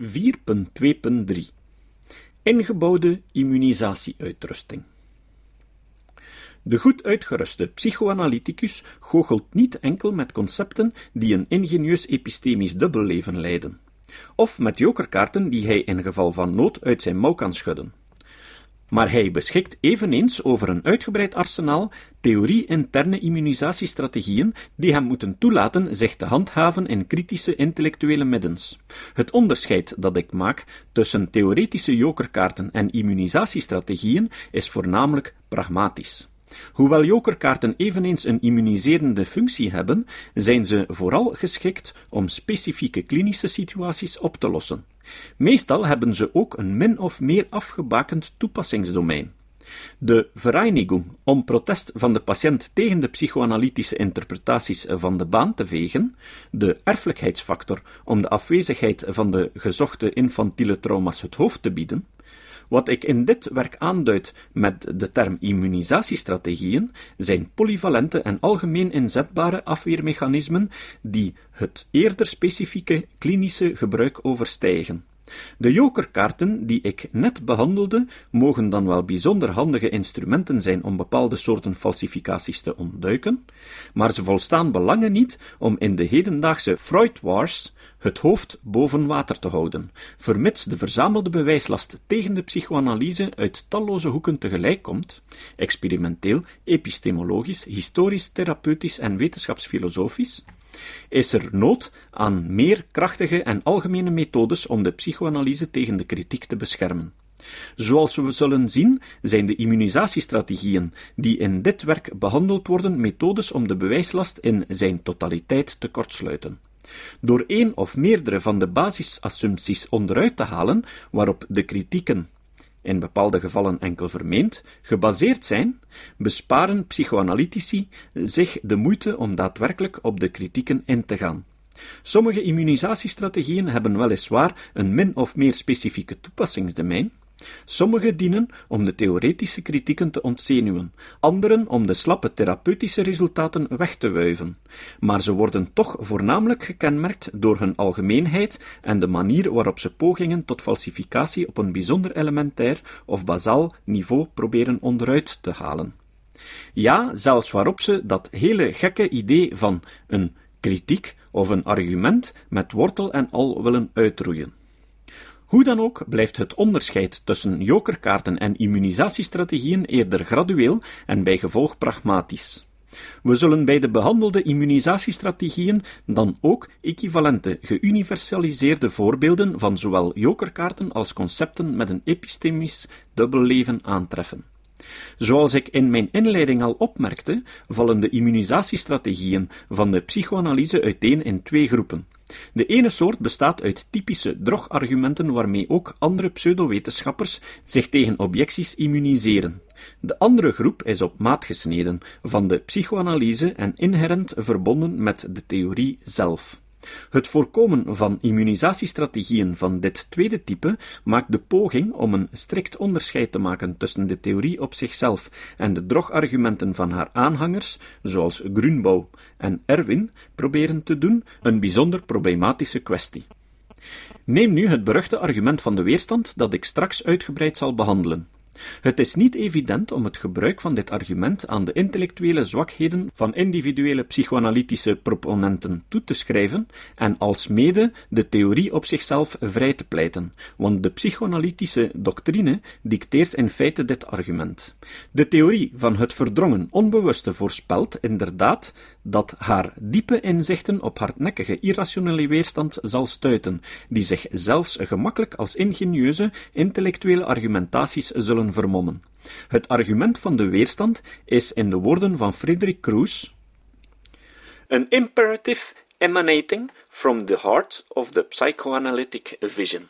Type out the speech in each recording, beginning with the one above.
4.2.3 Ingebouwde immunisatieuitrusting. De goed uitgeruste psychoanalyticus goochelt niet enkel met concepten die een ingenieus epistemisch dubbelleven leiden, of met jokerkaarten die hij in geval van nood uit zijn mouw kan schudden maar hij beschikt eveneens over een uitgebreid arsenaal theorie-interne immunisatiestrategieën die hem moeten toelaten zich te handhaven in kritische intellectuele middens. Het onderscheid dat ik maak tussen theoretische jokerkaarten en immunisatiestrategieën is voornamelijk pragmatisch. Hoewel jokerkaarten eveneens een immuniserende functie hebben, zijn ze vooral geschikt om specifieke klinische situaties op te lossen. Meestal hebben ze ook een min of meer afgebakend toepassingsdomein. De Vereinigung om protest van de patiënt tegen de psychoanalytische interpretaties van de baan te vegen, de erfelijkheidsfactor om de afwezigheid van de gezochte infantiele trauma's het hoofd te bieden, wat ik in dit werk aanduid met de term immunisatiestrategieën zijn polyvalente en algemeen inzetbare afweermechanismen die het eerder specifieke klinische gebruik overstijgen. De jokerkaarten die ik net behandelde, mogen dan wel bijzonder handige instrumenten zijn om bepaalde soorten falsificaties te ontduiken, maar ze volstaan belangen niet om in de hedendaagse Freud Wars het hoofd boven water te houden, vermits de verzamelde bewijslast tegen de psychoanalyse uit talloze hoeken tegelijk komt, experimenteel, epistemologisch, historisch, therapeutisch en wetenschapsfilosofisch, is er nood aan meer krachtige en algemene methodes om de psychoanalyse tegen de kritiek te beschermen. Zoals we zullen zien, zijn de immunisatiestrategieën die in dit werk behandeld worden methodes om de bewijslast in zijn totaliteit te kortsluiten. Door één of meerdere van de basisassumpties onderuit te halen, waarop de kritieken in bepaalde gevallen enkel vermeend, gebaseerd zijn, besparen psychoanalytici zich de moeite om daadwerkelijk op de kritieken in te gaan. Sommige immunisatiestrategieën hebben weliswaar een min of meer specifieke toepassingsdomein, Sommige dienen om de theoretische kritieken te ontzenuwen, anderen om de slappe therapeutische resultaten weg te wuiven, maar ze worden toch voornamelijk gekenmerkt door hun algemeenheid en de manier waarop ze pogingen tot falsificatie op een bijzonder elementair of bazaal niveau proberen onderuit te halen. Ja, zelfs waarop ze dat hele gekke idee van een kritiek of een argument met wortel en al willen uitroeien. Hoe dan ook blijft het onderscheid tussen jokerkaarten en immunisatiestrategieën eerder gradueel en bijgevolg pragmatisch. We zullen bij de behandelde immunisatiestrategieën dan ook equivalente, geuniversaliseerde voorbeelden van zowel jokerkaarten als concepten met een epistemisch dubbelleven aantreffen. Zoals ik in mijn inleiding al opmerkte, vallen de immunisatiestrategieën van de psychoanalyse uiteen in twee groepen. De ene soort bestaat uit typische drogargumenten waarmee ook andere pseudowetenschappers zich tegen objecties immuniseren. De andere groep is op maat gesneden van de psychoanalyse en inherent verbonden met de theorie zelf. Het voorkomen van immunisatiestrategieën van dit tweede type maakt de poging om een strikt onderscheid te maken tussen de theorie op zichzelf en de drogargumenten van haar aanhangers, zoals Grunbouw en Erwin, proberen te doen, een bijzonder problematische kwestie. Neem nu het beruchte argument van de weerstand dat ik straks uitgebreid zal behandelen. Het is niet evident om het gebruik van dit argument aan de intellectuele zwakheden van individuele psychoanalytische proponenten toe te schrijven en alsmede de theorie op zichzelf vrij te pleiten, want de psychoanalytische doctrine dicteert in feite dit argument. De theorie van het verdrongen onbewuste voorspelt inderdaad dat haar diepe inzichten op hardnekkige irrationele weerstand zal stuiten, die zich zelfs gemakkelijk als ingenieuze intellectuele argumentaties zullen vermommen. Het argument van de weerstand is in de woorden van Friedrich Kroes an imperative emanating from the heart of the psychoanalytic vision.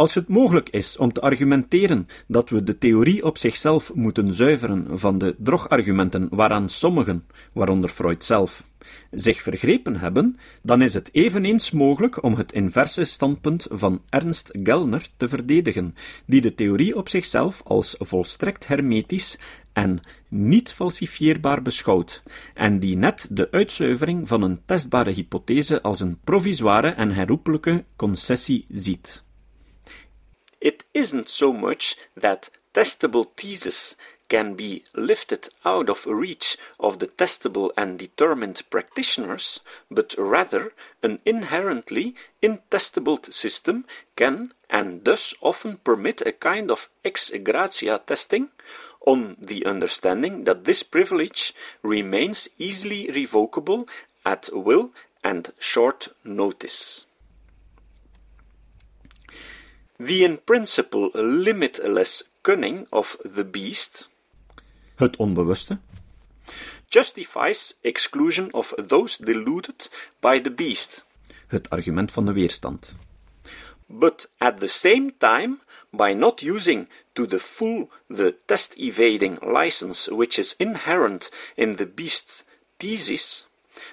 Als het mogelijk is om te argumenteren dat we de theorie op zichzelf moeten zuiveren van de drogargumenten waaraan sommigen, waaronder Freud zelf, zich vergrepen hebben, dan is het eveneens mogelijk om het inverse standpunt van Ernst Gellner te verdedigen, die de theorie op zichzelf als volstrekt hermetisch en niet falsifieerbaar beschouwt, en die net de uitzuivering van een testbare hypothese als een provisoire en herroepelijke concessie ziet. Isn't so much that testable theses can be lifted out of reach of the testable and determined practitioners, but rather an inherently intestable system can and thus often permit a kind of ex gratia testing on the understanding that this privilege remains easily revocable at will and short notice. The in principle limitless cunning of the beast Het onbewuste justifies exclusion of those deluded by the beast, het argument van de weerstand. but at the same time, by not using to the full the test evading license which is inherent in the beast's thesis,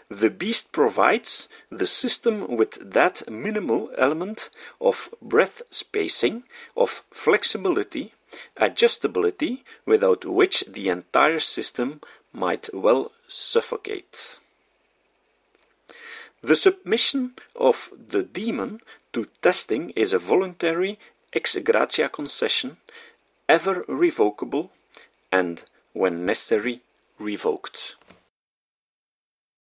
the beast provides the system with that minimal element of breath spacing, of flexibility, adjustability, without which the entire system might well suffocate. The submission of the demon to testing is a voluntary ex gratia concession, ever revocable, and, when necessary, revoked.